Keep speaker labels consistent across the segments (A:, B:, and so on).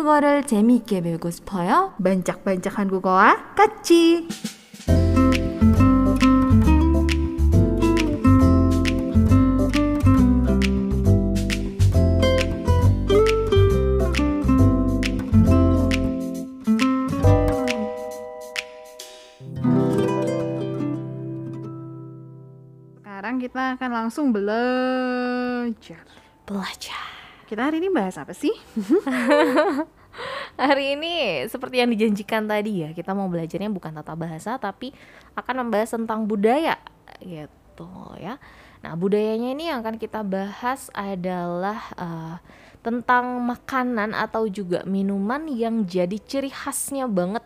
A: 한국어를 재미있게 배우고 싶어요?
B: Banyak-banyak 한국어와 같이. Sekarang kita akan langsung belajar.
A: Belajar.
B: Kita hari ini bahas apa sih?
A: Hari ini seperti yang dijanjikan tadi ya, kita mau belajarnya bukan tata bahasa tapi akan membahas tentang budaya gitu ya. Nah, budayanya ini yang akan kita bahas adalah eh, tentang makanan atau juga minuman yang jadi ciri khasnya banget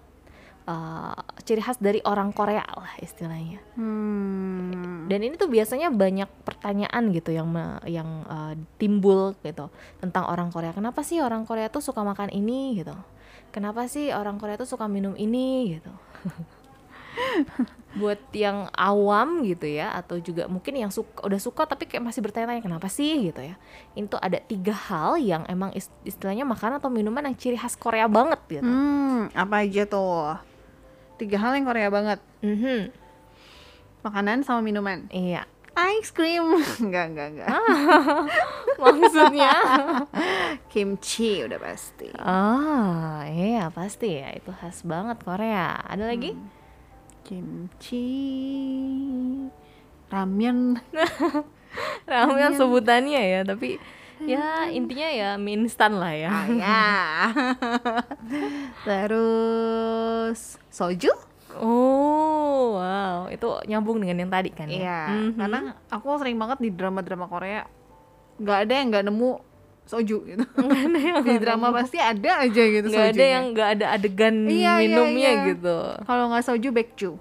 A: eh, ciri khas dari orang Korea lah istilahnya.
B: Hmm.
A: Dan ini tuh biasanya banyak pertanyaan gitu yang me- yang uh, timbul gitu tentang orang Korea. Kenapa sih orang Korea tuh suka makan ini gitu? Kenapa sih orang Korea tuh suka minum ini gitu? Buat yang awam gitu ya atau juga mungkin yang suka udah suka tapi kayak masih bertanya-tanya kenapa sih gitu ya. Itu ada tiga hal yang emang ist- istilahnya makanan atau minuman yang ciri khas Korea banget gitu.
B: Hmm, apa aja tuh? Tiga hal yang Korea banget.
A: Mhm.
B: Makanan sama minuman.
A: Iya.
B: Ice cream. enggak, enggak, enggak.
A: Maksudnya
B: Kimchi udah pasti.
A: Oh, iya pasti ya itu khas banget Korea. Ada lagi?
B: Kimchi. Ramen.
A: Ramen sebutannya ya, tapi ya intinya ya mie instan lah ya.
B: Ah, ya. Terus soju?
A: Oh wow. Itu nyambung dengan yang tadi kan ya,
B: Iya.
A: mm-hmm.
B: karena aku sering banget di drama-drama Korea nggak ada yang nggak nemu soju gitu. Di drama pasti ada aja gitu
A: nggak ada yang nggak ada adegan
B: iya, iya
A: minumnya
B: iya, iya.
A: gitu.
B: Kalau nggak soju backju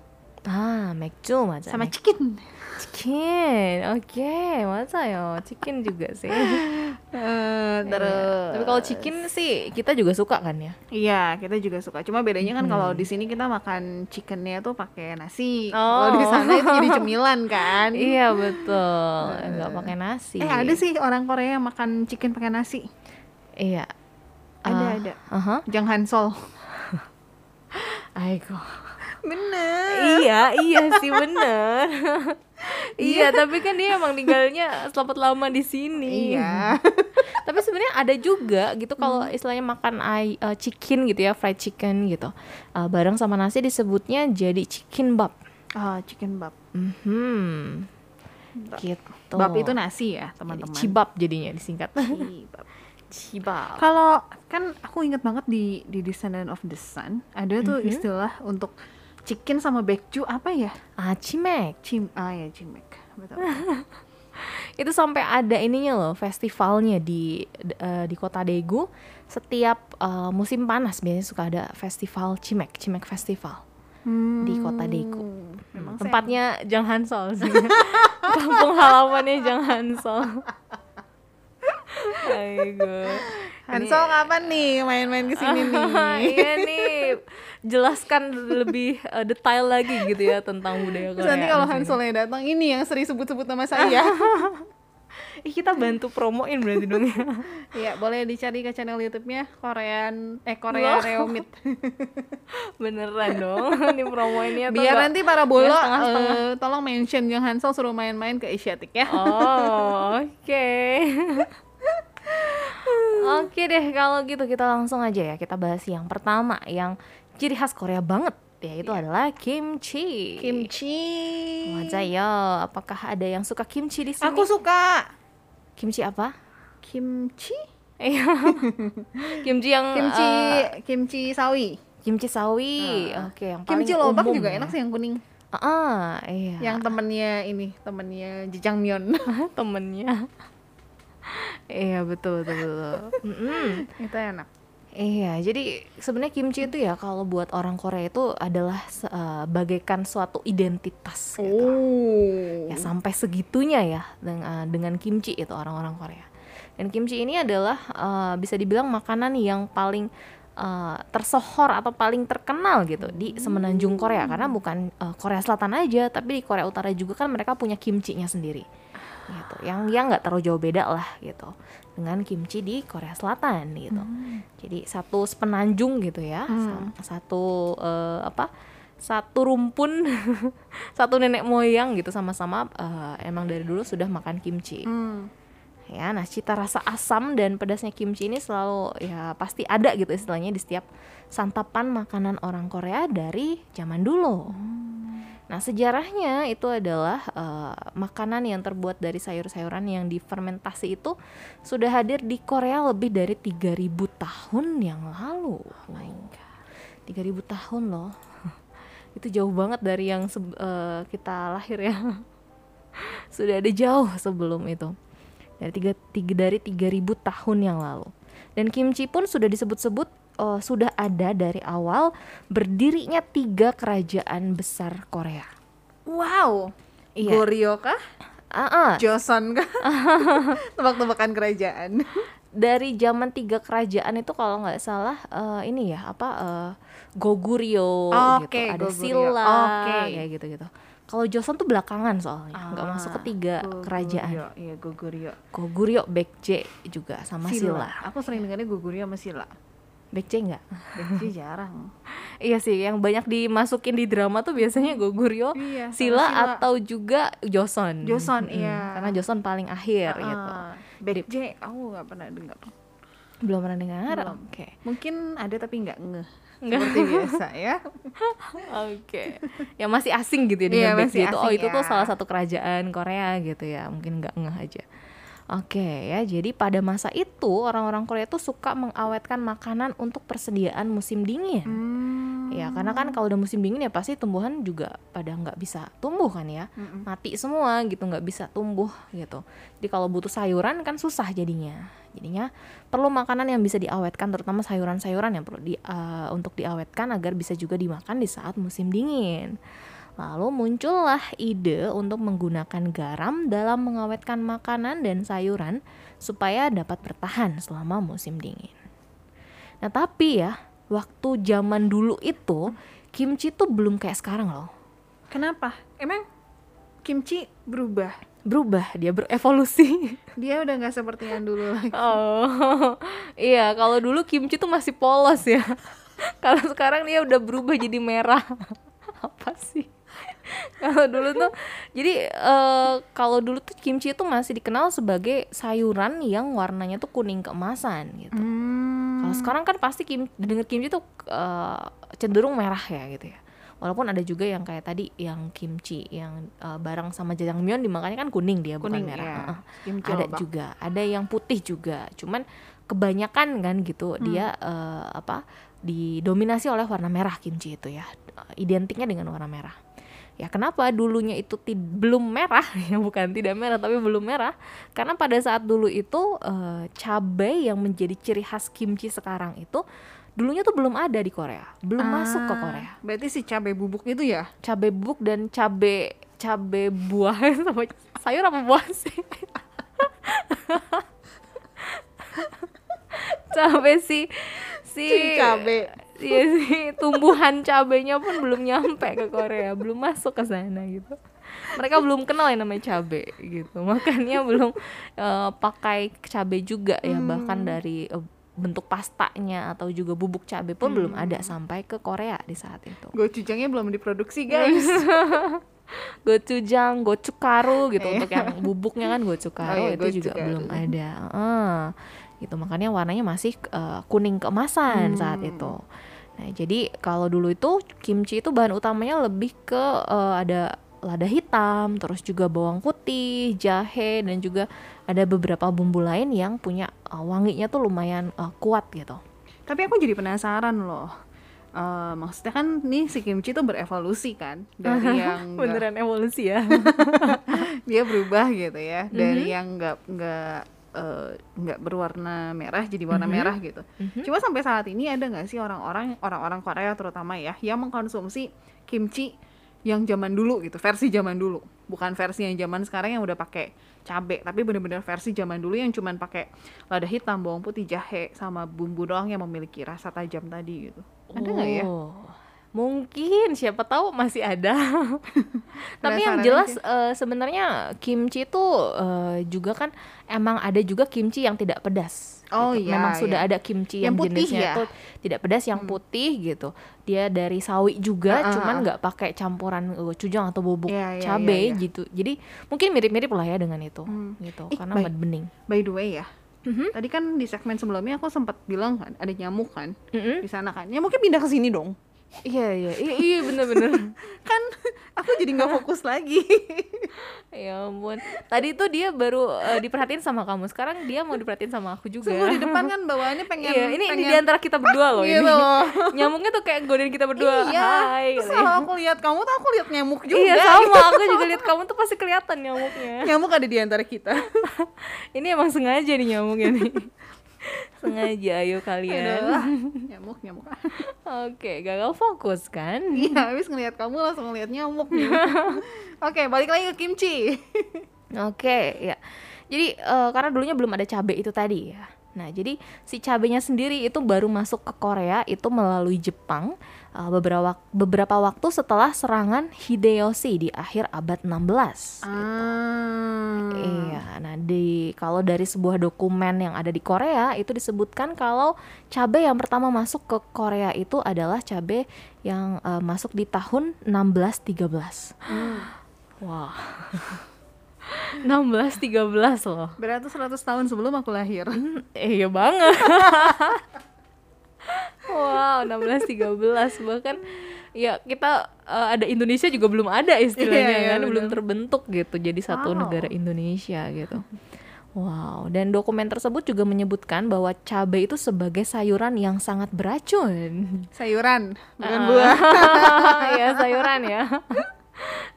A: ah bekju macam sama chicken. 아.
B: sama chicken.
A: chicken. Oke, 맞아요. chicken juga sih.
B: Eh, terus
A: Iya. Tapi kalau chicken sih kita juga suka kan ya?
B: Iya, kita juga suka. Cuma bedanya kan kalau di sini kita makan chickennya tuh pakai nasi.
A: Oh.
B: Kalau di sana itu jadi cemilan kan.
A: Iya betul, nggak pakai nasi.
B: Eh ada sih orang Korea yang makan chicken pakai nasi.
A: Iya.
B: Ada
A: Ah,
B: ada.
A: aha.
B: Jang Hansol.
A: Aiko.
B: Bener.
A: iya, iya sih bener. iya, tapi kan dia emang tinggalnya selamat lama di sini.
B: Iya.
A: tapi sebenarnya ada juga gitu kalau istilahnya makan ai- eh, chicken gitu ya, fried chicken gitu. Eh, bareng sama nasi disebutnya jadi chicken bab.
B: Ah, chicken bab.
A: Mhm. Gitu.
B: Bab itu nasi ya, teman-teman.
A: Cibab jadinya disingkat.
B: Cibab.
A: Cibab.
B: Kalau kan aku inget banget di di Descendant of the Sun ada tuh
A: Mhm.
B: istilah untuk chicken sama baekju apa ya?
A: Ah, cimek.
B: Cim ah ya cimek. Betul.
A: itu sampai ada ininya loh festivalnya di eh, di kota Daegu setiap eh, musim panas biasanya suka ada festival Cimek Cimek Festival di kota Daegu
B: Hmm, Memang saya-
A: tempatnya Jang Hansol sih kampung halamannya Jang Hansol Aigo
B: Hansol kapan nih main-main ke sini nih?
A: iya nih jelaskan lebih eh, detail lagi gitu ya tentang budaya
B: Terus
A: Korea
B: nanti kalau. Hansolnya datang ini yang sering sebut-sebut nama saya.
A: Ih, kita bantu promoin berarti dong ya
B: Iya, boleh dicari ke channel YouTube-nya Korean eh Korea
A: Loh.
B: Reomit.
A: beneran dong ini promoinnya
B: Biar nanti para bola eh, tolong mention yang Hansol suruh main-main ke Asiatic ya.
A: Oh, oke. Oke deh kalau gitu kita langsung aja ya kita bahas yang pertama yang ciri khas Korea banget yaitu adalah kimchi.
B: Kimchi.
A: Wajah apakah ada yang suka kimchi di sini?
B: Aku suka
A: kimchi apa?
B: kimchi.
A: Iya. kimchi yang
B: Kimchi
A: eh,
B: kimchi sawi.
A: kimchi sawi. Oke, yang paling
B: Kimchi lobak
A: umum
B: juga
A: ya.
B: enak sih yang kuning.
A: Ah, iya.
B: Yang temennya ini, temennya Jjajangmyeon.
A: temennya. Iya betul betul betul. Mm-mm.
B: itu enak.
A: Iya, jadi sebenarnya kimchi itu ya kalau buat orang Korea itu adalah eh, bagaikan suatu identitas gitu.
B: Oh.
A: Ya sampai segitunya ya dengan dengan kimchi itu orang-orang Korea. Dan kimchi ini adalah eh, bisa dibilang makanan yang paling uh, tersohor atau paling terkenal gitu di semenanjung Korea karena bukan uh, Korea Selatan aja tapi di Korea Utara juga kan mereka punya kimchi-nya sendiri gitu yang yang nggak terlalu jauh beda lah gitu dengan kimchi di Korea Selatan gitu jadi satu sepenanjung gitu ya
B: Hmm.
A: sa- satu uh, apa satu rumpun satu nenek moyang gitu sama-sama uh, emang dari dulu sudah makan kimchi
B: Hmm.
A: Ya nah cita rasa asam dan pedasnya kimchi ini selalu ya pasti ada gitu istilahnya di setiap santapan makanan orang Korea dari zaman dulu. Nah sejarahnya itu adalah eh, makanan yang terbuat dari sayur-sayuran yang difermentasi itu sudah hadir di Korea lebih dari 3000 tahun yang lalu. Oh my god. 3000 tahun loh. Itu jauh banget dari yang eh, kita lahir ya. Sudah ada jauh sebelum itu dari tiga, tiga dari 3000 tahun yang lalu. Dan kimchi pun sudah disebut-sebut eh, sudah ada dari awal berdirinya tiga kerajaan besar Korea.
B: Wow.
A: Iya.
B: Goryeo kah?
A: Ah, ah,
B: Joseon kah? Tebak-tebakan kerajaan.
A: dari zaman tiga kerajaan itu kalau nggak salah eh, ini ya apa eh, Goguryeo gitu,
B: Oke,
A: ada
B: Goguryeo.
A: Silla
B: Oke.
A: kayak gitu-gitu. Kalau Joseon tuh belakangan soalnya, nggak
B: Ah,
A: masuk ke tiga kerajaan.
B: Goguryeo. Iya, Goguryeo.
A: Goguryeo, Baekje juga sama Silla.
B: Aku sering dengarnya Goguryeo sama Silla.
A: Baekje nggak?
B: Baekje jarang.
A: Iya sih, yang banyak dimasukin di drama tuh biasanya Goguryeo,
B: Iya, sama
A: Silla,
B: Silla.
A: atau juga Joseon.
B: Joseon,
A: Mm-mm,
B: iya.
A: Karena Joseon paling akhir gitu.
B: Ah, Baekje aku nggak pernah dengar.
A: Belum pernah dengar? Oke.
B: Mungkin ada tapi nggak ngeh.
A: Nggak.
B: Seperti biasa ya.
A: Oke. Ya masih asing gitu ya dengan Baekje
B: masih
A: itu. Oh,
B: asing
A: itu tuh
B: ya.
A: salah satu kerajaan Korea gitu ya. Mungkin nggak ngeh aja. Oke ya, jadi pada masa itu orang-orang Korea tuh suka mengawetkan makanan untuk persediaan musim dingin.
B: Hmm.
A: Ya, karena kan kalau udah musim dingin ya pasti tumbuhan juga pada nggak bisa tumbuh kan ya.
B: Mm-mm.
A: mati semua gitu nggak bisa tumbuh gitu jadi kalau butuh sayuran kan susah jadinya jadinya perlu makanan yang bisa diawetkan terutama sayuran-sayuran yang perlu di, eh, untuk diawetkan agar bisa juga dimakan di saat musim dingin lalu muncullah ide untuk menggunakan garam dalam mengawetkan makanan dan sayuran supaya dapat bertahan selama musim dingin nah tapi ya waktu zaman dulu itu kimchi tuh belum kayak sekarang loh
B: Kenapa? Emang kimchi berubah?
A: berubah dia berevolusi
B: Dia udah nggak seperti yang dulu lagi.
A: oh iya kalau dulu kimchi tuh masih polos ya kalau sekarang dia udah berubah jadi merah apa sih kalau dulu tuh jadi eh, kalau dulu tuh kimchi itu masih dikenal sebagai sayuran yang warnanya tuh kuning keemasan gitu
B: Hmm.
A: kalau sekarang kan pasti kim denger kimchi tuh eh, cenderung merah ya gitu ya walaupun ada juga yang kayak tadi yang kimchi yang eh, bareng sama jajangmyeon dimakannya kan kuning dia
B: kuning
A: bukan merah
B: ya.
A: Heeh
B: Kimchi
A: ada
B: lobak.
A: juga ada yang putih juga cuman kebanyakan kan gitu
B: Hmm.
A: dia eh, apa didominasi oleh warna merah kimchi itu ya identiknya dengan warna merah ya kenapa dulunya itu belum merah ya bukan tidak merah tapi belum merah karena pada saat dulu itu eh, cabai yang menjadi ciri khas kimchi sekarang itu dulunya tuh belum ada di Korea belum masuk ke
B: Ah,
A: Korea
B: Berarti si cabai bubuk itu ya?
A: cabai bubuk dan cabai cabai buah sama sayur apa buah sih cabai si si
B: Si cabai.
A: Iya sih tumbuhan cabainya pun belum nyampe ke Korea belum masuk ke sana gitu mereka belum kenal yang namanya cabai gitu makanya belum eh, pakai cabai juga ya bahkan dari eh, bentuk pastanya atau juga bubuk cabai pun belum ada sampai ke Korea di saat itu
B: Gochujangnya belum diproduksi guys.
A: gochujang, gochukaru gitu untuk yang bubuknya kan gochukaru
B: Oh iya,
A: itu juga belum ada. Heeh. gitu makanya warnanya masih eh, kuning keemasan saat
B: Hmm.
A: itu. Nah, jadi kalau dulu itu kimchi itu bahan utamanya lebih ke eh, ada lada hitam, terus juga bawang putih, jahe dan juga ada beberapa bumbu lain yang punya eh, wanginya tuh lumayan eh, kuat gitu.
B: Tapi aku jadi penasaran loh. Eh, maksudnya kan nih si kimchi tuh berevolusi kan dari yang
A: Beneran evolusi ya.
B: dia berubah gitu ya
A: Mhm.
B: dari yang nggak nggak eh, nggak berwarna merah jadi warna
A: Mhm.
B: merah gitu.
A: Mhm.
B: Cuma sampai saat ini ada nggak sih orang-orang orang-orang Korea terutama ya yang mengkonsumsi kimchi yang zaman dulu gitu, versi zaman dulu. Bukan versi yang zaman sekarang yang udah pakai cabe, tapi bener-bener versi zaman dulu yang cuman pakai lada hitam, bawang putih, jahe sama bumbu doang yang memiliki rasa tajam tadi gitu. Ada nggak ya?
A: Mungkin siapa tahu masih ada. Tapi yang jelas eh, sebenarnya kimchi itu eh, juga kan emang ada juga kimchi yang tidak pedas.
B: Oh
A: gitu.
B: iya,
A: Memang sudah
B: iya.
A: ada kimchi yang,
B: Yang putih
A: jenisnya
B: ya?
A: tuh tidak pedas yang putih gitu. Dia dari sawi juga,
B: Ah, ah,
A: cuman
B: ah.
A: nggak pakai campuran eh, cujang atau bubuk
B: Iya, iya,
A: cabe
B: iya, iya.
A: gitu. Jadi mungkin mirip-mirip lah ya dengan itu,
B: Hmm.
A: gitu.
B: Ih,
A: Karena
B: baik.
A: bening.
B: By the way ya,
A: Mhm.
B: tadi kan di segmen sebelumnya aku sempat bilang kan ada nyamuk kan
A: Mm-mm.
B: di sana kan. Ya mungkin pindah ke sini dong.
A: Iya iya iya iya bener-bener.
B: Kan aku jadi nggak fokus lagi.
A: Ya ampun. Tadi tuh dia baru eh, diperhatiin sama kamu. Sekarang dia mau diperhatiin sama aku juga.
B: Sungguh di depan kan bawaannya pengen
A: Iya, ini
B: pengen
A: di antara kita berdua loh
B: gitu.
A: ini. Nyamuknya tuh kayak godain kita berdua.
B: Iya.
A: Hai.
B: Terus
A: gitu
B: kalau aku lihat kamu tuh aku lihat nyamuk juga.
A: Iya sama, aku juga lihat kamu tuh pasti kelihatan nyamuknya.
B: Nyamuk ada di antara kita.
A: Ini emang sengaja nih nyamuknya nih. Sengaja ayo kalian.
B: Aduh, nyamuk nyamuk.
A: Oke, gagal fokus kan?
B: Iya, habis ngelihat kamu langsung ngelihat nyamuk nih. Oke, balik lagi ke kimchi.
A: Oke, ya. Jadi eh, karena dulunya belum ada cabai itu tadi ya. Nah, jadi si cabenya sendiri itu baru masuk ke Korea itu melalui Jepang eh, beberapa beberapa waktu setelah serangan Hideyoshi di akhir abad 16.
B: Ah.
A: Iya, nah di kalau dari sebuah dokumen yang ada di Korea itu disebutkan kalau cabai yang pertama masuk ke Korea itu adalah cabai yang eh, masuk di tahun 1613. Wah. 1613 loh.
B: Berarti 100 tahun sebelum aku lahir.
A: Hmm, eh, iya banget. wow, 1613 bahkan ya kita eh, ada Indonesia juga belum ada istilahnya
B: Iya, iya,
A: kan, belum
B: benar.
A: terbentuk gitu jadi satu
B: Wow.
A: negara Indonesia gitu. Wow, dan dokumen tersebut juga menyebutkan bahwa cabai itu sebagai sayuran yang sangat beracun.
B: Sayuran, bukan
A: Ah.
B: buah.
A: ya sayuran ya.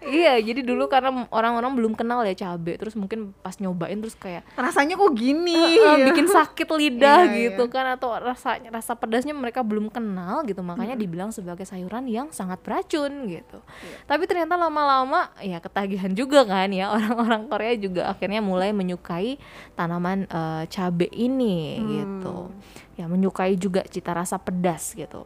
A: Iya, jadi dulu karena orang-orang belum kenal ya cabai, terus mungkin pas nyobain terus kayak
B: Rasanya kok gini?
A: Eh, bikin sakit lidah
B: Iya,
A: gitu kan atau rasanya rasa pedasnya mereka belum kenal gitu makanya dibilang sebagai sayuran yang sangat beracun gitu.
B: Iya.
A: Tapi ternyata lama-lama ya ketagihan juga kan ya orang-orang Korea juga akhirnya mulai menyukai tanaman eh, cabe ini
B: Hmm.
A: gitu. Ya menyukai juga cita rasa pedas gitu.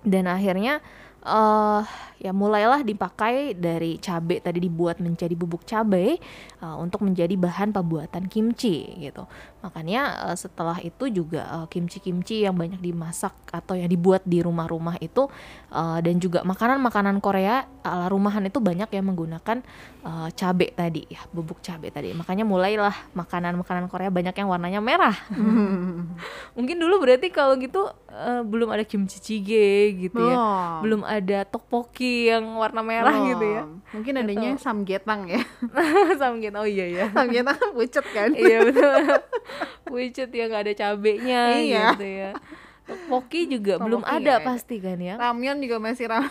A: Dan akhirnya eh ya mulailah dipakai dari cabai tadi dibuat menjadi bubuk cabai eh, untuk menjadi bahan pembuatan kimchi gitu. Makanya eh, setelah itu juga eh, kimchi-kimchi yang banyak dimasak atau yang dibuat di rumah-rumah itu eh, dan juga makanan-makanan Korea ala rumahan itu banyak yang menggunakan eh, cabai tadi ya, bubuk cabai tadi. Makanya mulailah makanan-makanan Korea banyak yang warnanya merah. Mungkin dulu berarti kalau gitu eh, belum ada kimchi jjigae gitu ya.
B: Oh.
A: Belum ada tteokbokki yang warna merah
B: Oh,
A: gitu ya.
B: Mungkin adanya samgyetang ya.
A: Samgit. Oh iya ya.
B: samgyetang kan pucet kan?
A: iya betul. Wicet yang gak ada cabenya
B: Iya.
A: gitu ya. Tteokbokki juga belum ada
B: nggak ada.
A: pasti kan ya.
B: Ramyeon juga masih ram.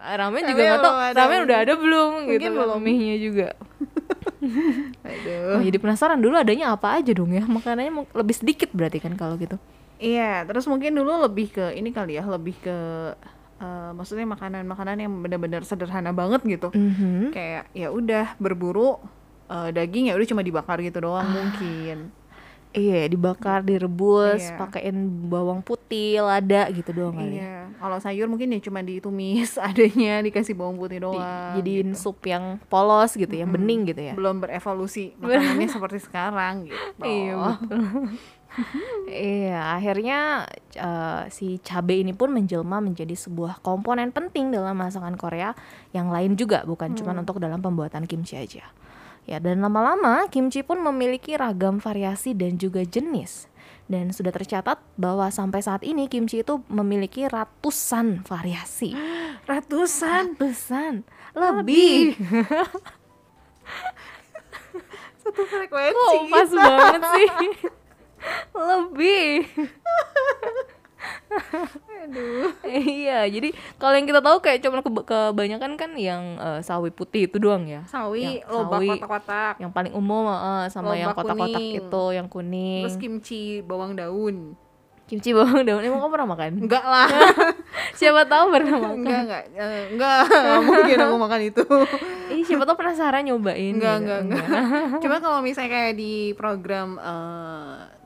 A: Ramen
B: Ramen
A: juga nggak
B: ada.
A: Ramen udah ada belum
B: Mungkin
A: gitu.
B: belum.
A: Mie-nya juga.
B: Aduh.
A: Oh, jadi penasaran dulu adanya apa aja dong ya. Makanannya lebih sedikit berarti kan kalau gitu.
B: Iya, terus mungkin dulu lebih ke ini kali ya, lebih ke eh, maksudnya makanan-makanan yang benar-benar sederhana banget gitu.
A: Mhm.
B: Kayak ya udah berburu eh, daging ya udah cuma dibakar gitu doang mungkin.
A: Iya, dibakar, direbus,
B: Iya.
A: pakein bawang putih, lada gitu doang kali. ya.
B: Iya, kalau sayur mungkin ya cuma ditumis adanya dikasih bawang putih
A: Di-
B: doang.
A: jadiin
B: gitu.
A: sup yang polos gitu, yang bening gitu ya.
B: belum berevolusi makanannya seperti sekarang gitu.
A: Iya betul. iya, akhirnya eh, si cabai ini pun menjelma menjadi sebuah komponen penting dalam masakan Korea yang lain juga, bukan cuma untuk dalam pembuatan kimchi aja. Ya, dan lama-lama kimchi pun memiliki ragam variasi dan juga jenis. Dan sudah tercatat bahwa sampai saat ini kimchi itu memiliki ratusan variasi.
B: Ratusan
A: Ratusan, lebih.
B: satu frekuensi.
A: Kok pas banget sih? Lebih.
B: Aduh.
A: iya, jadi kalau yang kita tahu kayak cuma keba- kebanyakan kan yang eh, sawi putih itu doang ya.
B: Sawi,
A: Yang
B: lobak kotak-kotak.
A: Yang paling umum eh, sama yang
B: Lobak
A: kotak-kotak
B: kuning.
A: itu yang kuning.
B: Terus kimchi bawang daun.
A: Kimchi bawang daun emang kamu pernah makan?
B: Enggak lah.
A: Siapa tahu pernah makan.
B: enggak, enggak. Eh, enggak, enggak mungkin aku makan itu.
A: Ih, siapa tahu penasaran nyobain.
B: Enggak,
A: gitu.
B: enggak, enggak. Cuma kalau misalnya kayak di program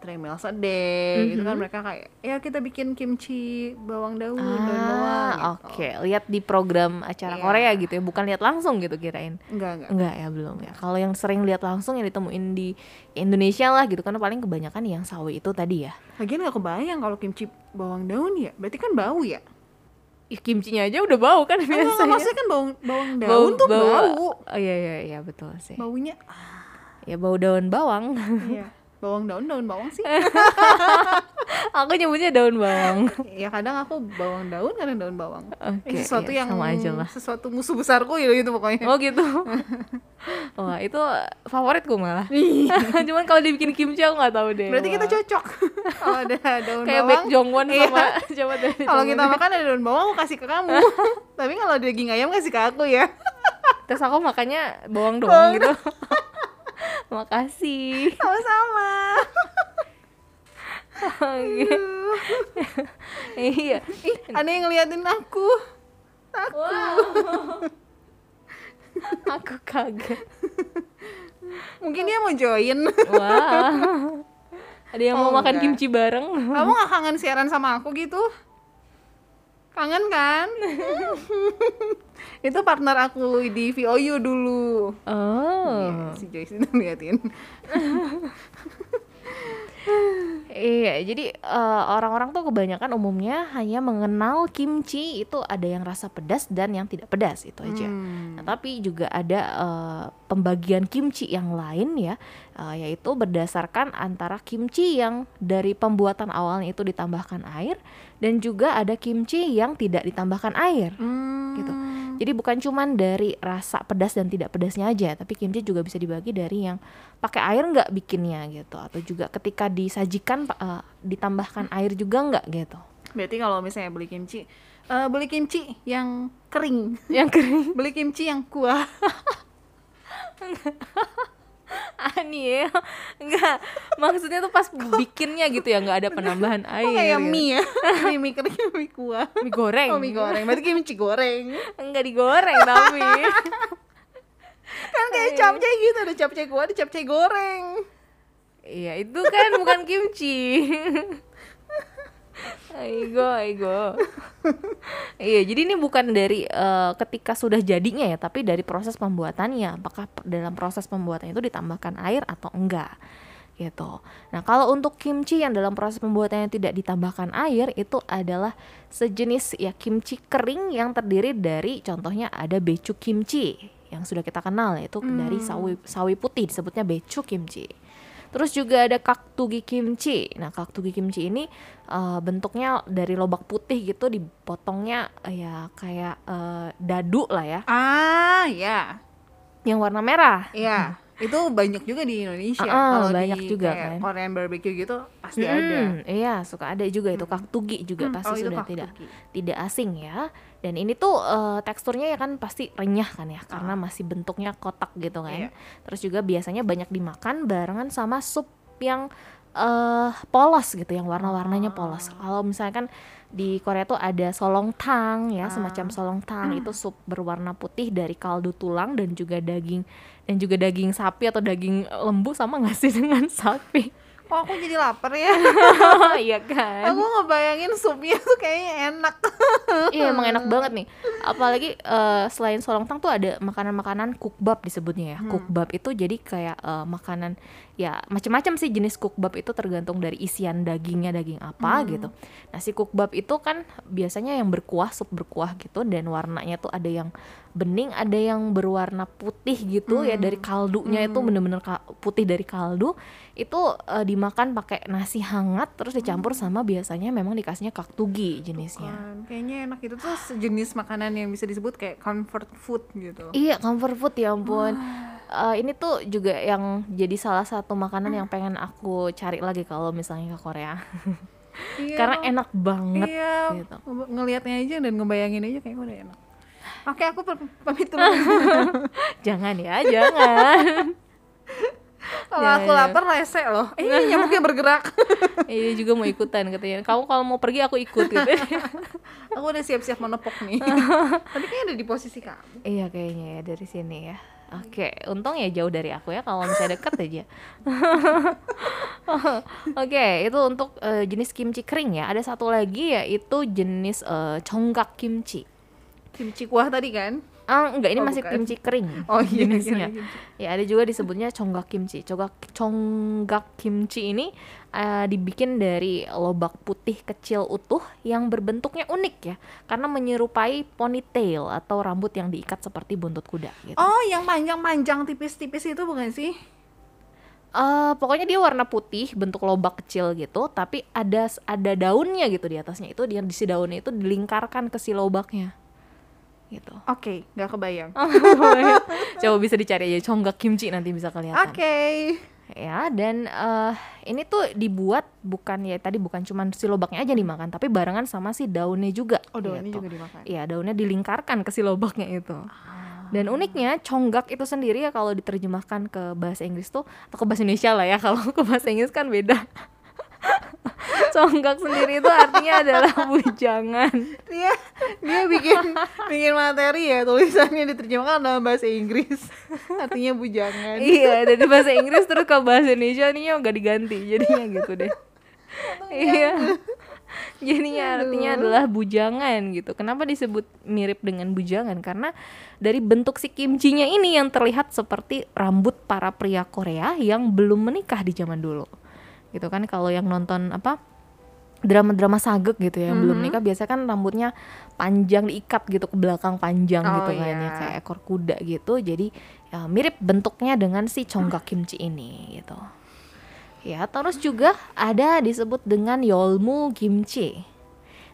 B: eh Tremel Day itu kan mereka kayak ya kita bikin kimchi bawang daun, daun bawang
A: Ah,
B: gitu.
A: oke. Lihat di program acara
B: Iya.
A: Korea gitu ya, bukan lihat langsung gitu kirain.
B: Enggak, enggak.
A: Enggak ya, belum ya. Kalau yang sering lihat langsung yang ditemuin di Indonesia lah gitu karena paling kebanyakan yang sawi itu tadi ya.
B: Lagian gak kebayang kalau kimchi bawang daun ya. Berarti kan bau ya?
A: Ih, kimchinya aja udah bau kan
B: Enggak,
A: biasanya.
B: maksudnya kan bawang bawang daun tuh bau.
A: Oh iya iya iya betul sih.
B: Baunya
A: Ya bau daun bawang.
B: iya. Bawang daun daun bawang sih.
A: Aku nyebutnya daun bawang.
B: ya kadang aku bawang daun kadang daun bawang. Eh, sesuatu
A: iya,
B: yang
A: sama aja lah.
B: sesuatu musuh besarku gitu, gitu pokoknya.
A: Oh gitu. Wah itu favoritku malah. Cuman kalau dibikin kimchi aku nggak tahu deh.
B: Berarti kita
A: Wah.
B: cocok. kalau ada daun
A: kayak
B: bawang.
A: Baek Jongwon
B: Iya.
A: sama coba dari
B: Kalau kita makan ada daun bawang aku kasih ke kamu. Tapi kalau daging ayam kasih ke aku ya.
A: terus aku makannya bawang doang gitu. Makasih.
B: Sama-sama.
A: Iya.
B: Ih, ada yang ngeliatin aku.
A: Aku kaget.
B: Mungkin dia mau join.
A: Wah. Ada yang mau
B: Oh,
A: makan kimchi bareng?
B: Kamu gak kangen siaran sama aku gitu? Kangen kan? Itu partner aku di VOU dulu.
A: Oh.
B: Iya, si Joyce itu ngeliatin.
A: Iya, jadi eh, orang-orang tuh kebanyakan umumnya hanya mengenal kimchi itu ada yang rasa pedas dan yang tidak pedas itu aja.
B: Hmm.
A: Nah, tapi juga ada eh, pembagian kimchi yang lain ya, eh, yaitu berdasarkan antara kimchi yang dari pembuatan awalnya itu ditambahkan air dan juga ada kimchi yang tidak ditambahkan air.
B: Hmm.
A: Gitu. Jadi bukan cuman dari rasa pedas dan tidak pedasnya aja, tapi kimchi juga bisa dibagi dari yang pakai air nggak bikinnya gitu, atau juga ketika disajikan eh, ditambahkan air juga nggak gitu.
B: Berarti kalau misalnya beli kimchi, eh, beli kimchi yang kering,
A: Yang kering
B: beli kimchi yang kuah.
A: ani ya, nggak maksudnya tuh pas bikinnya gitu ya nggak ada penambahan air.
B: Oh, kayak
A: gitu.
B: mie ya, mie, mie kering, mie kuah.
A: mie goreng.
B: Oh mie goreng, berarti kimchi goreng.
A: Enggak digoreng tapi.
B: Kan kayak capcay gitu, ada capcay kuah, ada capcay goreng.
A: Iya itu kan bukan kimchi. Aigo, aigo. iya, jadi ini bukan dari eh, ketika sudah jadinya ya, tapi dari proses pembuatannya. Apakah dalam proses pembuatannya itu ditambahkan air atau enggak? Gitu. Nah, kalau untuk kimchi yang dalam proses pembuatannya tidak ditambahkan air, itu adalah sejenis ya kimchi kering yang terdiri dari contohnya ada becu kimchi yang sudah kita kenal yaitu dari sawi sawi putih disebutnya becu kimchi. Terus juga ada kaktugi kimchi. Nah, kaktugi kimchi ini eh, bentuknya dari lobak putih gitu dipotongnya eh, ya kayak eh, dadu lah ya,
B: Ah, ya.
A: yang warna merah.
B: Iya, itu banyak juga di Indonesia.
A: Ah,
B: Kalau
A: banyak
B: di
A: juga
B: kayak
A: kan.
B: Korean barbecue gitu pasti ada.
A: Mm, Iya, suka ada juga itu kaktugi juga
B: Hmm,
A: pasti
B: oh,
A: sudah
B: kaktugi.
A: tidak tidak asing ya. Dan ini tuh eh, teksturnya ya kan pasti renyah kan ya karena masih bentuknya kotak gitu kan.
B: Iya.
A: Terus juga biasanya banyak dimakan barengan sama sup yang eh polos gitu yang warna-warnanya polos. Kalau misalkan di Korea tuh ada solongtang ya, semacam solongtang itu sup berwarna putih dari kaldu tulang dan juga daging dan juga daging sapi atau daging lembu sama nggak sih dengan sapi?
B: Oh, aku jadi lapar ya.
A: iya kan?
B: aku ngebayangin supnya tuh kayaknya enak.
A: Iya emang enak banget nih. Apalagi eh, selain solongtang tuh ada makanan-makanan kukbab disebutnya ya. Kukbab itu jadi kayak eh, makanan ya macam-macam sih jenis kukbab itu tergantung dari isian dagingnya daging apa gitu. Nah si kukbab itu kan biasanya yang berkuah sup berkuah gitu dan warnanya tuh ada yang bening, ada yang berwarna putih gitu ya dari kaldunya itu bener-bener ka- putih dari kaldu itu eh, dimakan pakai nasi hangat terus dicampur sama biasanya memang dikasihnya kaktugi jenisnya.
B: Kan, kayaknya enak itu tuh sejenis makanan yang bisa disebut kayak comfort food gitu.
A: Iya, comfort food ya ampun. Eh, ini tuh juga yang jadi salah satu makanan yang pengen aku cari lagi kalau misalnya ke Korea.
B: Iya,
A: Karena enak banget
B: Iya,
A: gitu.
B: nge- ngelihatnya aja dan ngebayangin aja kayaknya udah enak. Oke, aku pamit dulu.
A: Jangan ya, jangan.
B: Kalau aku lapar rese loh. Eh, ini nyamuknya bergerak.
A: Ini juga mau ikutan katanya. Kamu kalau mau pergi aku ikut gitu.
B: aku udah siap-siap menepok nih. Tapi kayaknya ada di posisi kamu.
A: iya kayaknya ya dari sini ya. Oke, untung ya jauh dari aku ya. Kalau misalnya deket aja. Oke, itu untuk eh, jenis kimchi kering ya. Ada satu lagi yaitu jenis eh, conggak kimchi.
B: Kimchi kuah tadi kan?
A: Ah, enggak, ini
B: Oh,
A: masih
B: bukan.
A: kimchi kering.
B: Oh iya,
A: jenisnya.
B: iya,
A: Ya, ada juga disebutnya conggak kimchi. Conggak conggak kimchi ini eh, dibikin dari lobak putih kecil utuh yang berbentuknya unik ya, karena menyerupai ponytail atau rambut yang diikat seperti buntut kuda gitu.
B: Oh, yang panjang-panjang tipis-tipis itu bukan sih?
A: Eh, pokoknya dia warna putih, bentuk lobak kecil gitu, tapi ada ada daunnya gitu di atasnya. Itu dia di si daunnya itu dilingkarkan ke si lobaknya. Gitu.
B: Oke, nggak kebayang.
A: Coba bisa dicari aja conggak kimchi nanti bisa kelihatan.
B: Oke.
A: Ya, dan eh, ini tuh dibuat bukan ya tadi bukan cuma si lobaknya aja dimakan, tapi barengan sama si daunnya juga.
B: Oh, daunnya
A: gitu.
B: juga dimakan.
A: Iya, daunnya dilingkarkan ke si lobaknya itu. Dan uniknya conggak itu sendiri ya kalau diterjemahkan ke bahasa Inggris tuh atau ke bahasa Indonesia lah ya kalau ke bahasa Inggris kan beda. conggak sendiri itu artinya adalah bujangan.
B: Dia dia bikin bikin materi ya tulisannya diterjemahkan dalam bahasa Inggris. Artinya bujangan.
A: iya, dari bahasa Inggris terus ke bahasa Indonesia nih nggak diganti jadinya gitu deh. iya. Jadinya artinya adalah bujangan gitu. Kenapa disebut mirip dengan bujangan? Karena dari bentuk si kimchinya ini yang terlihat seperti rambut para pria Korea yang belum menikah di zaman dulu. Gitu kan kalau yang nonton apa drama-drama sagek gitu ya, yang belum
B: Mhm.
A: nikah biasa kan rambutnya panjang diikat gitu ke belakang panjang
B: Oh,
A: gitu kan ya
B: iya.
A: kayak ekor kuda gitu. Jadi ya, mirip bentuknya dengan si conggak kimchi ini gitu. Ya, terus juga ada disebut dengan yolmu kimchi.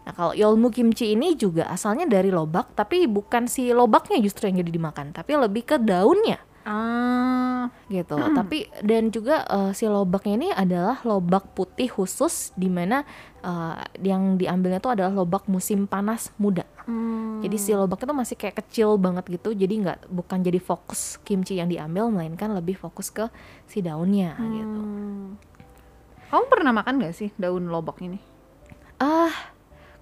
A: Nah, kalau yolmu kimchi ini juga asalnya dari lobak, tapi bukan si lobaknya justru yang jadi dimakan, tapi lebih ke daunnya
B: Ah,
A: gitu. Tapi dan juga eh, si lobaknya ini adalah lobak putih khusus di mana eh, yang diambilnya itu adalah lobak musim panas muda.
B: hmm.
A: Jadi si lobak itu masih kayak kecil banget gitu. Jadi nggak bukan jadi fokus kimchi yang diambil, melainkan lebih fokus ke si daunnya gitu.
B: Hmm. Kamu pernah makan gak sih daun lobak ini?
A: Ah,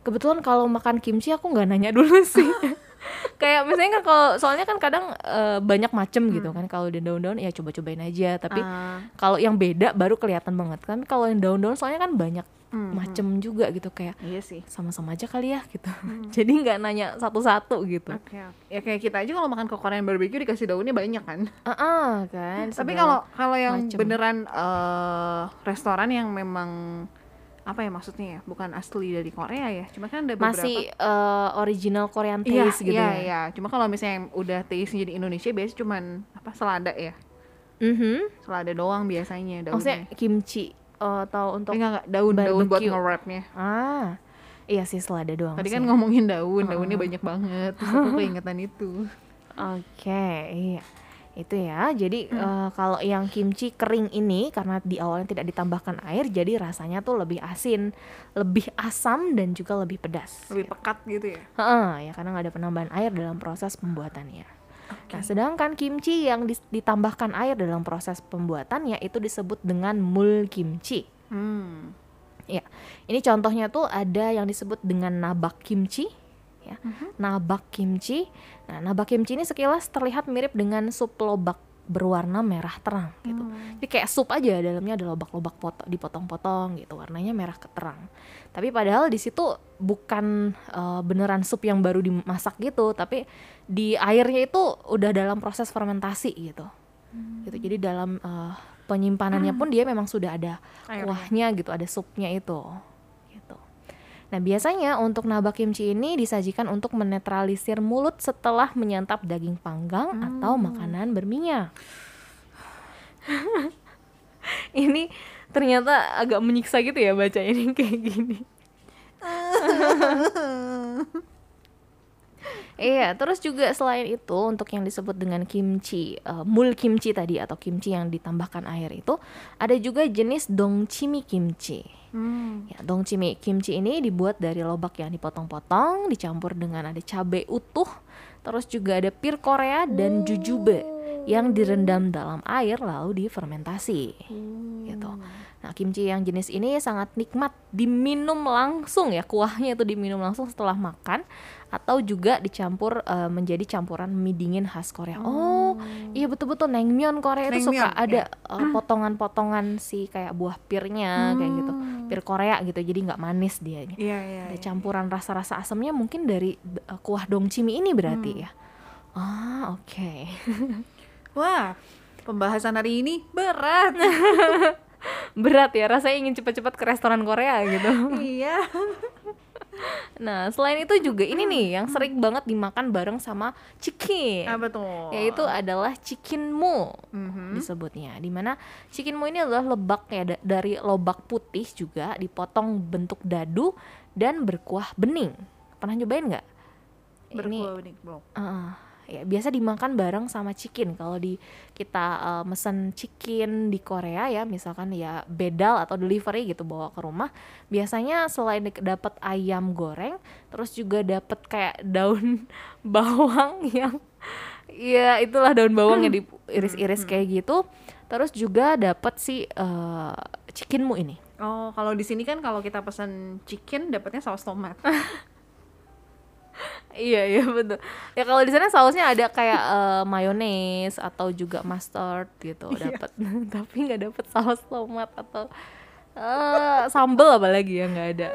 A: kebetulan kalau makan kimchi aku nggak nanya dulu sih. kayak misalnya kan kalau soalnya kan kadang eh, banyak macem gitu kan kalau di daun-daun ya coba-cobain aja. Tapi
B: Ah,
A: kalau yang beda baru kelihatan banget. Tapi kalau yang daun-daun soalnya kan banyak
B: hmm,
A: macem juga gitu kayak
B: Iya sih.
A: sama-sama aja kali ya gitu. Jadi nggak nanya satu-satu gitu.
B: Oke, oke. Ya kayak kita aja kalau makan ke Korean barbecue dikasih daunnya banyak kan.
A: Ah, ah, kan.
B: Tapi kalau kalau yang
A: macem.
B: beneran eh, restoran yang memang apa ya maksudnya ya, bukan asli dari Korea ya. Cuma kan ada beberapa
A: masih eh, original Korean
B: Iya,
A: taste gitu
B: iya,
A: ya.
B: iya. Cuma kalau misalnya yang udah taste jadi Indonesia biasanya cuman apa selada ya.
A: Mhm.
B: Selada doang biasanya daunnya.
A: Maksudnya kimchi eh, atau untuk
B: Enggak, enggak, daun, daun buat
A: barbecue.
B: nge-wrapnya.
A: ah iya sih selada doang
B: Tadi
A: sih.
B: kan ngomongin daun, daunnya banyak banget. Terus aku keingetan itu.
A: Oke, iya. Itu ya. Jadi eh, kalau yang kimchi kering ini karena di awalnya tidak ditambahkan air, jadi rasanya tuh lebih asin, lebih asam dan juga lebih pedas.
B: Lebih pekat gitu ya.
A: Heeh, ya karena nggak ada penambahan air dalam proses pembuatannya. Nah, sedangkan kimchi yang ditambahkan air dalam proses pembuatannya itu disebut dengan mul kimchi.
B: Hmm.
A: Ya, ini contohnya tuh ada yang disebut dengan nabak kimchi, ya. Nabak kimchi. Nah, nabak kimchi ini sekilas terlihat mirip dengan sup lobak berwarna merah terang gitu. Jadi kayak sup aja dalamnya ada lobak-lobak pot dipotong-potong gitu, warnanya merah keterang. Tapi padahal di situ bukan eh, beneran sup yang baru dimasak gitu, tapi di airnya itu udah dalam proses fermentasi gitu. Gitu. Jadi dalam eh, penyimpanannya pun dia memang sudah ada
B: Airnya.
A: kuahnya gitu, ada supnya itu. Nah, biasanya untuk nabak kimchi ini disajikan untuk menetralisir mulut setelah menyantap daging panggang atau makanan berminyak. ini ternyata agak menyiksa gitu ya baca ini kayak gini. Iya, terus juga selain itu untuk yang disebut dengan kimchi, eh, mul kimchi tadi atau kimchi yang ditambahkan air itu ada juga jenis dongchimi kimchi.
B: Hmm.
A: Ya, dongchimi kimchi ini dibuat dari lobak yang dipotong-potong, dicampur dengan ada cabai utuh, terus juga ada pir Korea dan jujube yang direndam dalam air lalu difermentasi. Gitu. Nah, kimchi yang jenis ini sangat nikmat diminum langsung ya, kuahnya itu diminum langsung setelah makan atau juga dicampur eh, menjadi campuran mie dingin khas Korea. Oh, iya betul-betul naengmyeon Korea itu suka ada
B: ya.
A: eh, potongan-potongan si kayak buah pirnya kayak gitu. Pir Korea gitu. Jadi nggak manis dia.
B: Iya, iya.
A: Ada
B: iya.
A: campuran rasa-rasa asamnya mungkin dari eh, kuah dongcimi ini berarti
B: Hmm.
A: ya. Ah, oke.
B: Wah, pembahasan hari ini berat.
A: Berat ya, rasanya ingin cepat-cepat ke restoran Korea gitu.
B: iya.
A: Nah, selain itu juga ini nih yang sering banget dimakan bareng sama chicken.
B: Apa tuh?
A: Yaitu adalah chicken mu
B: Mhm.
A: disebutnya. Di mana chicken mu ini adalah lebak ya da- dari lobak putih juga dipotong bentuk dadu dan berkuah bening. Pernah nyobain nggak? Ini
B: Berkuah bening, belum.
A: Uh, ya biasa dimakan bareng sama chicken. Kalau di kita uh, mesen chicken di Korea ya misalkan ya bedal atau delivery gitu bawa ke rumah biasanya selain dapat ayam goreng terus juga dapat kayak daun bawang yang ya itulah daun bawang yang diiris-iris kayak gitu. Terus juga dapat si uh, chickenmu ini.
B: Oh, kalau di sini kan kalau kita pesan chicken dapatnya saus tomat.
A: Iya iya betul. Ya kalau di sana sausnya ada kayak eh, mayones atau juga mustard gitu dapat. Tapi nggak dapat saus tomat atau eh sambal apalagi ya nggak ada.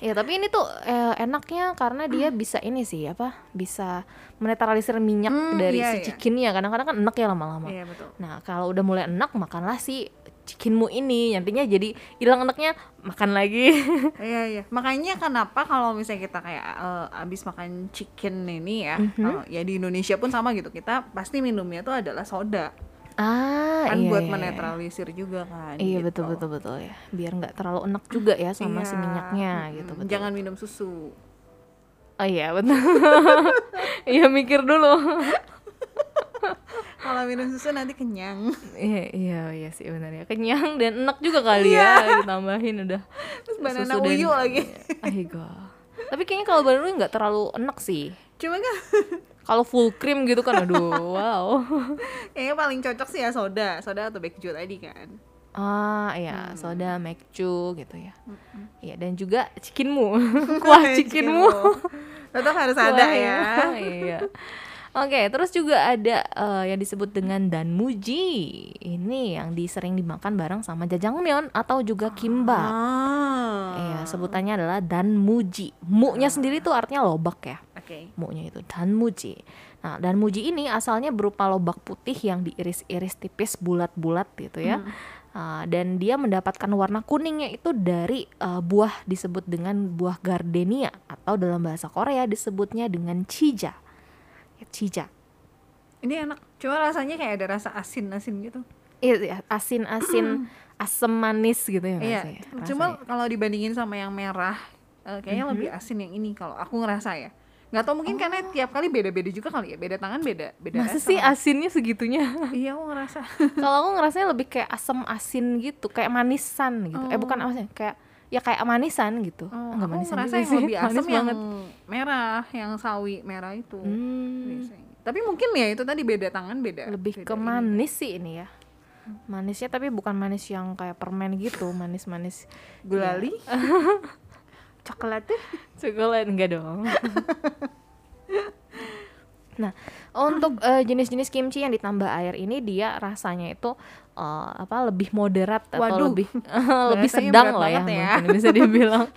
A: Ya tapi ini tuh eh, enaknya karena dia bisa ini sih apa bisa menetralisir minyak
B: Hmm,
A: dari
B: iya,
A: si
B: iya.
A: chickennya kadang-kadang kan enak ya lama-lama.
B: Iya, betul.
A: Nah kalau udah mulai enak makanlah si chickenmu ini nantinya jadi hilang enaknya makan lagi.
B: Iya iya. Makanya kenapa kalau misalnya kita kayak eh, abis makan chicken ini ya,
A: Mhm.
B: kalau ya di Indonesia pun sama gitu. Kita pasti minumnya tuh adalah soda.
A: ah
B: Kan
A: iya,
B: buat
A: iya, iya.
B: menetralisir juga kan.
A: Iya
B: gitu.
A: betul betul betul ya. Biar nggak terlalu enak juga ya sama si
B: Iya.
A: minyaknya
B: Mm-mm.
A: gitu betul.
B: Jangan minum susu.
A: Oh iya betul. Iya mikir dulu.
B: Kalau minum susu nanti kenyang.
A: Iya iya iya sih benar ya. Kenyang dan enak juga kali ya ditambahin udah.
B: Terus banana
A: susu dan-
B: uyu lagi.
A: Aigo. Tapi kayaknya kalau banana uyu nggak terlalu enak sih.
B: Cuma kan
A: Kalau full cream gitu kan aduh wow.
B: kayaknya paling cocok sih ya soda, soda atau bakju tadi kan.
A: Ah iya soda mekcu gitu ya. Iya dan juga chickenmu. Kuah chickenmu.
B: Tetap harus ada ya.
A: iya. Oke, terus juga ada eh, yang disebut dengan danmuji. Ini yang disering dimakan bareng sama jajangmyeon atau juga kimbap.
B: Ah.
A: Iya, sebutannya adalah danmuji. Mu-nya sendiri tuh artinya lobak ya.
B: Oke.
A: Mu-nya itu danmuji. Nah, danmuji ini asalnya berupa lobak putih yang diiris-iris tipis bulat-bulat gitu ya. Ah, dan dia mendapatkan warna kuningnya itu dari eh, buah disebut dengan buah gardenia atau dalam bahasa Korea disebutnya dengan chija. Chija.
B: Ini enak. Cuma rasanya kayak ada rasa asin-asin gitu.
A: Iya, iya, asin-asin, asam manis gitu ya
B: Iya.
A: rasanya.
B: Cuma kalau dibandingin sama yang merah, eh, kayaknya lebih asin yang ini kalau aku ngerasa ya. Nggak tau mungkin karena tiap kali beda-beda juga kali ya. Beda tangan beda beda
A: Masa
B: rasa
A: sih
B: kan.
A: asinnya segitunya?
B: Iya, aku ngerasa.
A: Kalau aku ngerasanya lebih kayak asam asin gitu, kayak manisan gitu. Eh bukan asin, kayak ya kayak manisan gitu.
B: Oh,
A: Enggak
B: aku
A: manisan
B: ngerasa yang
A: sih,
B: lebih asam
A: manis
B: yang
A: banget.
B: Merah, yang sawi merah itu.
A: Hmm,
B: biasanya. Tapi mungkin ya itu tadi beda tangan beda.
A: lebih
B: beda
A: ke
B: ini.
A: manis sih ini ya. Manisnya tapi bukan manis yang kayak permen gitu, manis-manis
B: Gulali. Coklat tuh.
A: coklat enggak dong. nah, untuk eh, jenis-jenis kimchi yang ditambah air ini dia rasanya itu eh, apa lebih moderat atau
B: Waduh,
A: lebih lebih sedang lah ya,
B: ya.
A: mungkin bisa dibilang.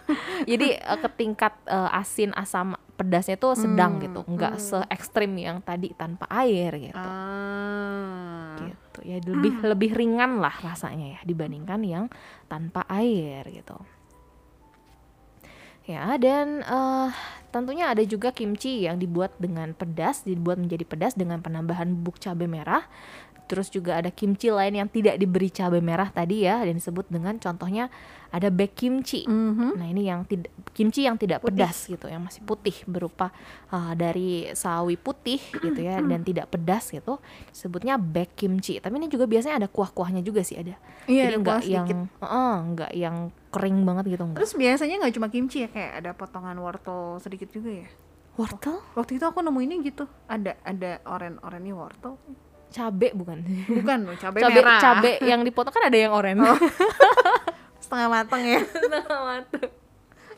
A: Jadi eh, ke tingkat eh, asin asam pedasnya itu sedang
B: Hmm,
A: gitu, enggak se ekstrim yang tadi tanpa air gitu.
B: Ah.
A: gitu ya lebih lebih ringan lah rasanya ya dibandingkan yang tanpa air gitu ya dan eh, tentunya ada juga kimchi yang dibuat dengan pedas dibuat menjadi pedas dengan penambahan bubuk cabai merah terus juga ada kimchi lain yang tidak diberi cabai merah tadi ya dan disebut dengan contohnya ada baek kimchi
B: Mhm.
A: Nah ini yang tidak kimchi yang tidak pedas gitu, yang masih putih berupa uh, dari sawi putih gitu ya dan tidak pedas gitu, sebutnya baek kimchi. Tapi ini juga biasanya ada kuah-kuahnya juga sih ada.
B: Iya,
A: Jadi
B: ada
A: nggak
B: kuah
A: yang,
B: sedikit.
A: Heeh, nggak yang kering banget gitu enggak.
B: Terus biasanya nggak cuma kimchi ya, kayak ada potongan wortel sedikit juga ya.
A: wortel
B: Waktu itu aku nemuinnya gitu. Ada ada oren-orennya wortel.
A: Cabe bukan
B: Bukan cabai,
A: cabe
B: merah.
A: cabe yang dipotong kan ada yang oranye
B: Setengah mateng ya.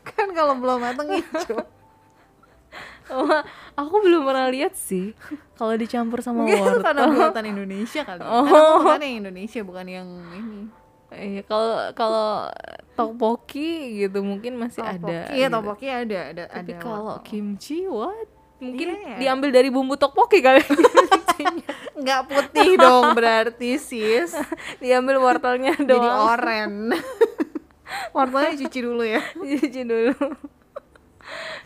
B: kan kalau belum mateng hijau.
A: Aku belum pernah lihat sih kalau dicampur sama
B: Mungkin itu karena
A: wortel.
B: buatan Indonesia kali. ya.
A: Oh.
B: Karena yang Indonesia bukan yang ini.
A: Iya, kalau kalau tteokbokki gitu mungkin masih ada.
B: Tteokbokki, Iya,
A: gitu.
B: tteokbokki ada ada
A: Tapi
B: ada
A: kalau
B: wortel.
A: kimchi what? Mungkin
B: Iya, iya.
A: diambil dari bumbu tteokbokki kali.
B: nggak putih dong berarti sis.
A: diambil wortelnya
B: Jadi
A: doang.
B: oren. Wortelnya cuci dulu ya.
A: Cuci dulu.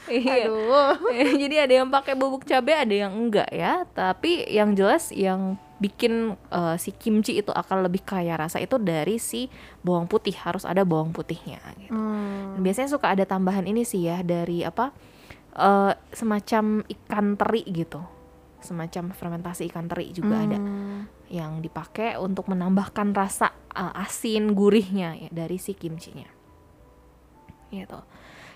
A: iya.
B: Aduh.
A: Jadi ada yang pakai bubuk cabai, ada yang enggak ya. Tapi yang jelas yang bikin eh, si kimchi itu akan lebih kaya rasa itu dari si bawang putih harus ada bawang putihnya. Gitu.
B: Hmm.
A: Biasanya suka ada tambahan ini sih ya dari apa eh, semacam ikan teri gitu, semacam fermentasi ikan teri juga ada
B: Hmm.
A: yang dipakai untuk menambahkan rasa eh, asin gurihnya ya, dari si kimchinya. Gitu.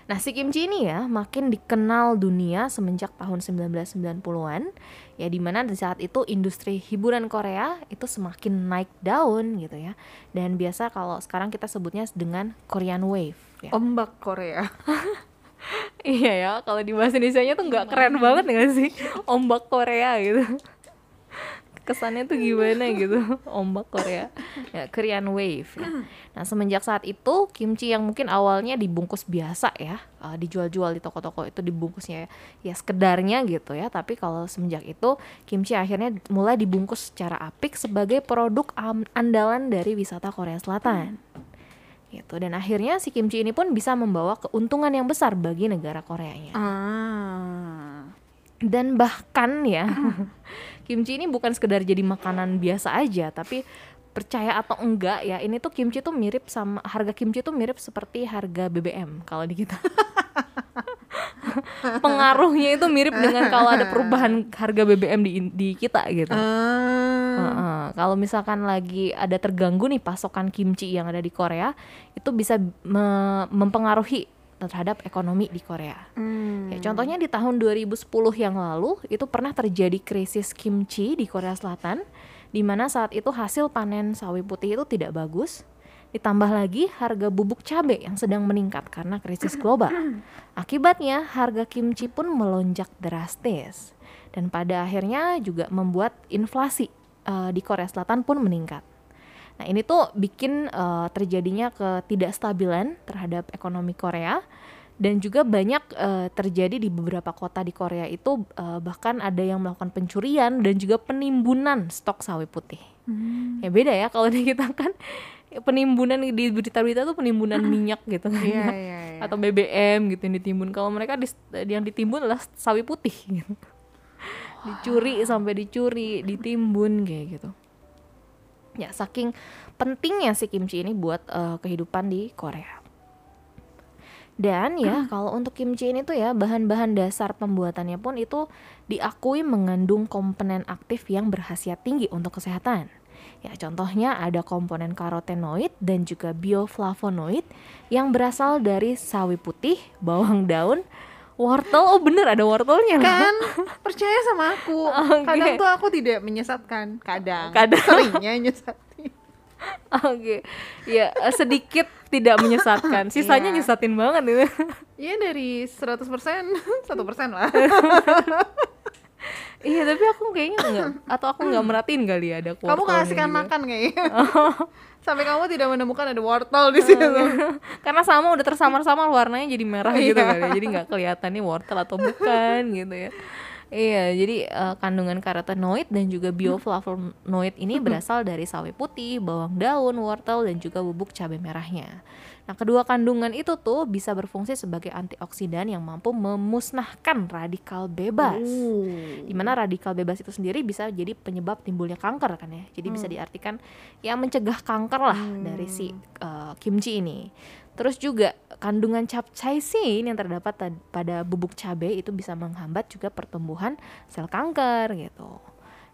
A: Nah, si kimchi ini ya makin dikenal dunia semenjak tahun 1990-an ya di mana di saat itu industri hiburan Korea itu semakin naik daun gitu ya. Dan biasa kalau sekarang kita sebutnya dengan Korean Wave ya.
B: Ombak Korea.
A: Iya ya, kalau di bahasa Indonesia tuh nggak keren banget nggak sih? Ombak Korea gitu. Kesannya tuh gimana gitu, ombak Korea. Ya, Korean Wave. Ya. Nah, semenjak saat itu kimchi yang mungkin awalnya dibungkus biasa ya, uh, dijual-jual di toko-toko itu dibungkusnya ya sekedarnya gitu ya. Tapi kalau semenjak itu kimchi akhirnya mulai dibungkus secara apik sebagai produk andalan dari wisata Korea Selatan gitu dan akhirnya si kimchi ini pun bisa membawa keuntungan yang besar bagi negara Koreanya
B: Ah.
A: dan bahkan ya kimchi ini bukan sekedar jadi makanan biasa aja tapi percaya atau enggak ya ini tuh kimchi tuh mirip sama harga kimchi tuh mirip seperti harga BBM kalau di kita pengaruhnya itu mirip dengan kalau ada perubahan harga BBM di di kita gitu
B: Ah.
A: Heeh. Kalau misalkan lagi ada terganggu nih pasokan kimchi yang ada di Korea, itu bisa me- mempengaruhi terhadap ekonomi di Korea.
B: Hmm.
A: Ya, contohnya di tahun 2010 yang lalu itu pernah terjadi krisis kimchi di Korea Selatan, di mana saat itu hasil panen sawi putih itu tidak bagus. Ditambah lagi harga bubuk cabai yang sedang meningkat karena krisis global. Akibatnya harga kimchi pun melonjak drastis dan pada akhirnya juga membuat inflasi eh, di Korea Selatan pun meningkat. Nah ini tuh bikin eh, terjadinya ketidakstabilan terhadap ekonomi Korea dan juga banyak eh, terjadi di beberapa kota di Korea itu eh, bahkan ada yang melakukan pencurian dan juga penimbunan stok sawi putih.
B: Hmm.
A: Ya beda ya kalau di kita kan penimbunan di berita-berita tuh penimbunan minyak gitu kan
B: Iya, iya, iya.
A: atau BBM gitu yang ditimbun. Kalau mereka dis- yang ditimbun adalah sawi putih gitu. Dicuri sampai dicuri, ditimbun kayak gitu. Ya, saking pentingnya si kimchi ini buat eh, kehidupan di Korea. Dan ya, kalau untuk kimchi ini tuh ya bahan-bahan dasar pembuatannya pun itu diakui mengandung komponen aktif yang berkhasiat tinggi untuk kesehatan. Ya, contohnya ada komponen karotenoid dan juga bioflavonoid yang berasal dari sawi putih, bawang daun, wortel. Oh bener ada wortelnya
B: kan percaya sama aku
A: Oke.
B: kadang tuh aku tidak menyesatkan kadang
A: Kadang.
B: seringnya nyesatin
A: Oke, ya eh, sedikit tidak menyesatkan. Sisanya
B: Iya.
A: nyesatin banget itu.
B: Iya dari 100% satu persen lah
A: iya, tapi aku kayaknya enggak atau aku nggak merhatiin kali ya ada
B: kamu
A: wortelnya
B: kasihkan
A: gitu.
B: makan kayaknya sampai kamu tidak menemukan ada wortel di situ
A: Karena sama udah tersamar-samar warnanya jadi merah gitu
B: Iya.
A: kali. ya. Jadi nggak kelihatan nih wortel atau bukan gitu ya. Iya, jadi eh, kandungan karotenoid dan juga bioflavonoid ini berasal dari sawi putih, bawang daun, wortel dan juga bubuk cabai merahnya. Nah, kedua kandungan itu tuh bisa berfungsi sebagai antioksidan yang mampu memusnahkan radikal bebas.
B: Uh.
A: Di mana radikal bebas itu sendiri bisa jadi penyebab timbulnya kanker kan ya. Jadi bisa diartikan ya mencegah kanker lah dari si uh, kimchi ini. Terus juga kandungan capsaicin yang terdapat pada bubuk cabai itu bisa menghambat juga pertumbuhan sel kanker gitu.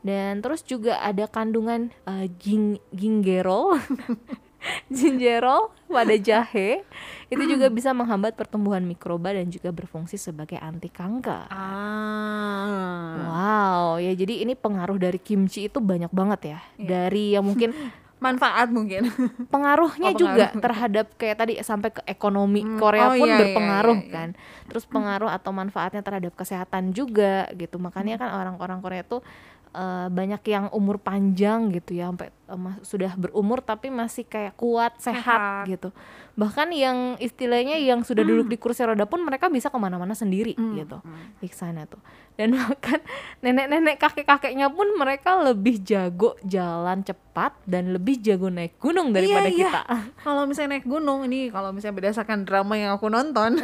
A: Dan terus juga ada kandungan uh, ging- gingerol Gingerol pada jahe itu juga bisa menghambat pertumbuhan mikroba dan juga berfungsi sebagai anti kanker.
B: Ah.
A: Wow, ya jadi ini pengaruh dari kimchi itu banyak banget ya.
B: Iya.
A: Dari yang mungkin
B: Manfaat mungkin.
A: pengaruhnya
B: Oh,
A: juga
B: pengaruh.
A: terhadap kayak tadi sampai ke ekonomi
B: Hmm,
A: Korea
B: oh
A: pun
B: iya, iya,
A: berpengaruh
B: iya, iya.
A: kan. Terus pengaruh atau manfaatnya terhadap kesehatan juga gitu. Makanya kan orang-orang Korea tuh eh, banyak yang umur panjang gitu ya sampai mas- sudah berumur tapi masih kayak kuat sehat,
B: Sehat.
A: gitu. Bahkan yang istilahnya yang sudah duduk di kursi roda pun mereka bisa ke mana-mana sendiri
B: Hmm,
A: gitu
B: hmm.
A: di sana tuh. Dan bahkan nenek-nenek kakek-kakeknya pun mereka lebih jago jalan cepat dan lebih jago naik gunung daripada
B: Iya, iya.
A: kita.
B: Kalau misalnya naik gunung ini kalau misalnya berdasarkan drama yang aku nonton,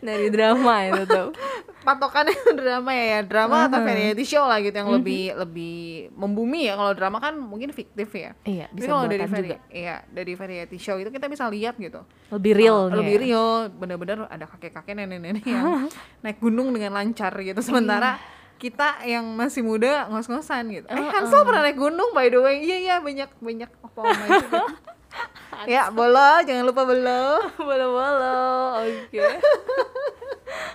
A: Dari drama itu tuh.
B: patokannya drama ya, ya drama atau
A: Uh-huh.
B: variety show lah gitu yang
A: Mhm.
B: lebih lebih membumi ya. Kalau drama kan mungkin fiktif ya.
A: Iya,
B: Tapi
A: bisa
B: kalau dari vari-
A: juga.
B: iya dari variety show itu kita bisa lihat gitu.
A: Lebih real
B: Uh, lebih
A: ya.
B: real, bener-bener ada kakek-kakek nenek-nenek yang naik gunung dengan lancar gitu. Sementara kita yang masih muda ngos-ngosan gitu. Eh
A: Uh-uh.
B: Hansel pernah naik gunung by the way. Iya iya banyak banyak apa gitu. ya bolo jangan lupa bolo.
A: Bolo-bolo. Oke.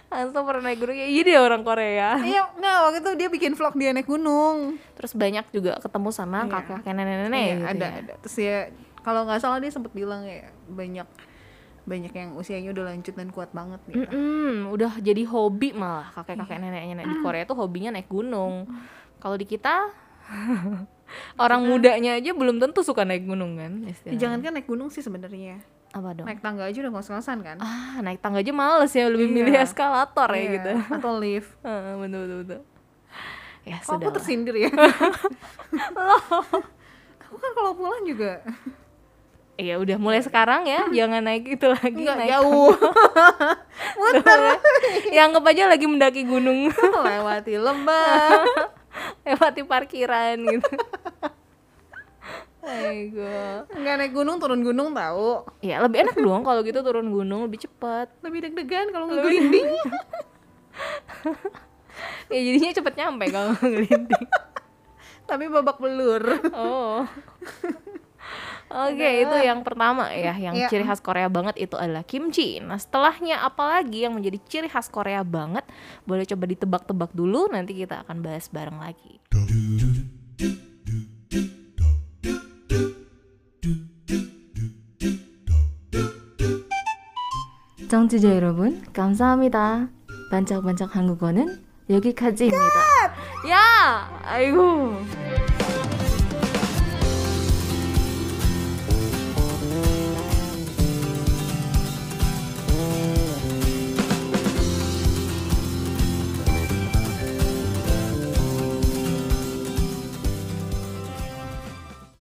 A: Hansel pernah naik gunung ya iya dia orang Korea.
B: Iya nggak waktu itu dia bikin vlog dia naik gunung.
A: Terus banyak juga ketemu sama
B: Iya.
A: kakek-kakek nenek-nenek
B: Iya,
A: gitu
B: ada
A: ya.
B: ada. Terus ya kalau nggak salah dia sempat bilang ya banyak banyak yang usianya udah lanjut dan kuat banget gitu.
A: Mm-mm, udah jadi hobi malah kakek-kakek neneknya di Korea tuh hobinya naik gunung. Kalau di kita orang mudanya aja belum tentu suka naik gunung kan
B: Ya,
A: istilahnya.
B: jangan kan naik gunung sih sebenarnya.
A: apa dong?
B: Naik tangga aja udah ngos-ngosan kan.
A: Ah, naik tangga aja males ya, lebih
B: Iya.
A: milih eskalator ya
B: Iya,
A: gitu.
B: Atau lift.
A: Heeh, betul betul betul. Ya
B: Kok
A: sudah.
B: aku tersindir ya? aku kan kalau pulang juga
A: Iya udah mulai sekarang ya, jangan naik itu lagi.
B: nggak
A: naik
B: jauh. Muter
A: Ya anggap aja lagi mendaki gunung,
B: lewati lembah.
A: lewati parkiran gitu. Aigoo.
B: Nggak naik gunung turun gunung tahu.
A: Ya lebih enak dong kalau gitu turun gunung lebih cepat.
B: Lebih deg-degan kalau ngegelinding.
A: Ya jadinya cepet nyampe kalau ngelinding.
B: Tapi babak belur.
A: Oh. Oke, itu yang pertama ya, yang
B: Iya.
A: ciri khas Korea banget itu adalah kimchi. Nah, setelahnya apalagi yang menjadi ciri khas Korea banget? Boleh coba ditebak-tebak dulu, nanti kita akan bahas bareng lagi. 청취자 여러분, 감사합니다. 반짝반짝 한국어는 여기까지입니다. 야! 아이고.